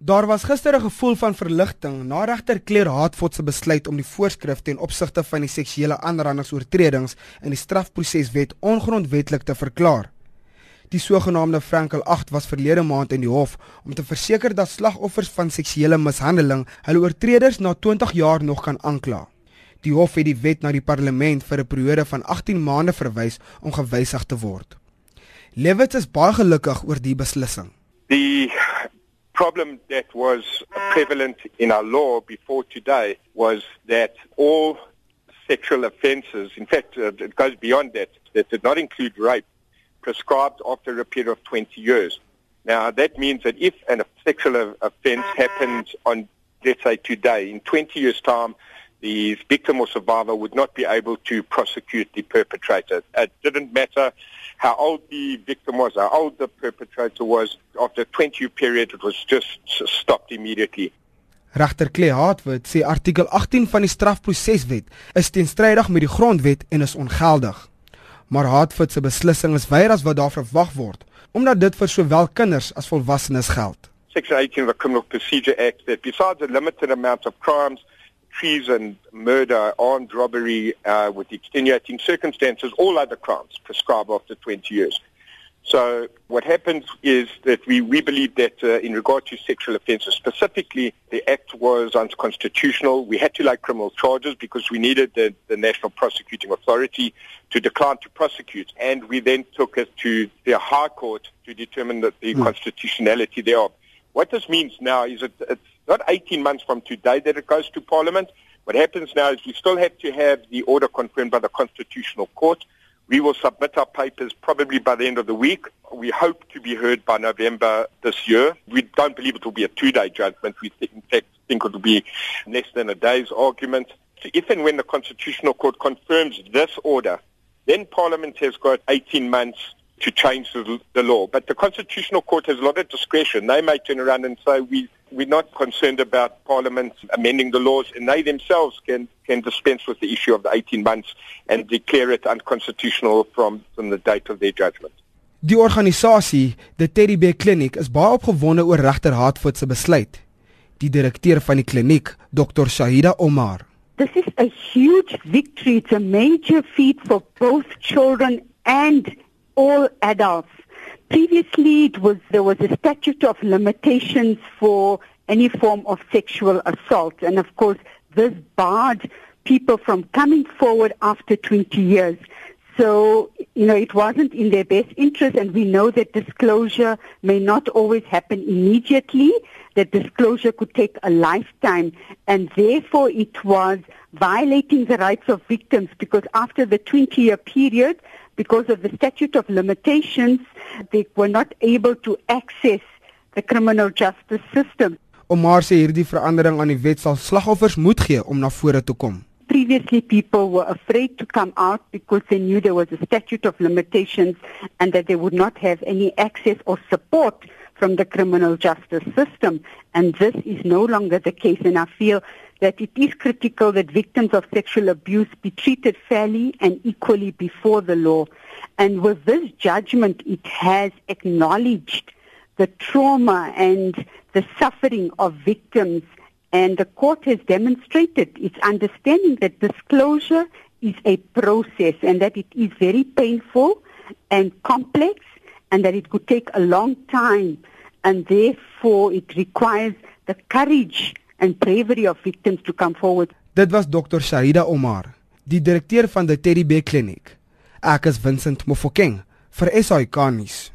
Daar was gister 'n gevoel van verligting na regter Claire Hartford se besluit om die voorskrif ten opsigte van die seksuele aanrandingsoortredings in die strafproseswet ongrondwettig te verklaar. Die sogenaamde Frankel 8 was verlede maand in die hof om te verseker dat slagoffers van seksuele mishandeling hulle oortreders na 20 jaar nog kan aankla. Die hof het die wet na die parlement vir 'n periode van 18 maande verwys om gewysig te word. Lewits is baie gelukkig oor die beslissing. Die problem that was prevalent in our law before today was that all sexual offences, in fact, uh, it goes beyond that, that did not include rape, prescribed after a period of 20 years. Now, that means that if a sexual offence happened on, let's say, today, in 20 years' time, the victim or survivor would not be able to prosecute the perpetrator. It didn't matter how old the victim was, how old the perpetrator was. After a 20-year period, it was just stopped immediately. Regter Clay Hartwood sê artikel 18 van die strafproseswet is teenstrydig met die grondwet en is ongeldig. Maar Hartwood se beslissing is weier as wat daar verwag word, omdat dit vir sowel kinders as volwassenes geld. Section 18 of the Criminal Procedure Act that besides a limited amount of crimes treason, murder, armed robbery uh, with extenuating circumstances, all other crimes prescribed after 20 years. So what happens is that we, we believe that uh, in regard to sexual offences specifically, the act was unconstitutional. We had to lay criminal charges because we needed the, the National Prosecuting Authority to decline to prosecute. And we then took it to the High Court to determine the, the mm. constitutionality thereof. What this means now is that it's not 18 months from today that it goes to Parliament. What happens now is we still have to have the order confirmed by the Constitutional Court. We will submit our papers probably by the end of the week. We hope to be heard by November this year. We don't believe it will be a two-day judgment. We think, in fact think it will be less than a day's argument. So if and when the Constitutional Court confirms this order, then Parliament has got 18 months to change the, the law. But the Constitutional Court has a lot of discretion. They may turn around and say, we, we're not concerned about Parliament amending the laws, and they themselves can, can dispense with the issue of the 18 months and declare it unconstitutional from, from the date of their judgment. Die organisasie, the Teddy Bear Clinic, is baie opgewonde oor regter Hartford se besluit. Die direkteur van die kliniek, Dr. Shahida Omar. This is a huge victory. It's a major feat for both children and all adults. Previously, it was there was a statute of limitations for any form of sexual assault, and of course, this barred people from coming forward after 20 years. So, you know, it wasn't in their best interest, and we know that disclosure may not always happen immediately, that disclosure could take a lifetime, and therefore it was violating the rights of victims because after the 20-year period, because of the statute of limitations, they were not able to access the criminal justice system. Omar sê hierdie verandering aan die wet sal slagoffers moed gee om na vore te kom. Previously people were afraid to come out because they knew there was a statute of limitations and that they would not have any access or support from the criminal justice system and this is no longer the case and I feel that it is critical that victims of sexual abuse be treated fairly and equally before the law. And with this judgment, it has acknowledged the trauma and the suffering of victims. And the court has demonstrated its understanding that disclosure is a process and that it is very painful and complex and that it could take a long time. And therefore, it requires the courage and bravery of victims to come forward. Dit was Dr. Shahida Omar, die direkteur van die Teddy Bear Clinic. Ek is Vincent Mofokeng vir SAK nuus.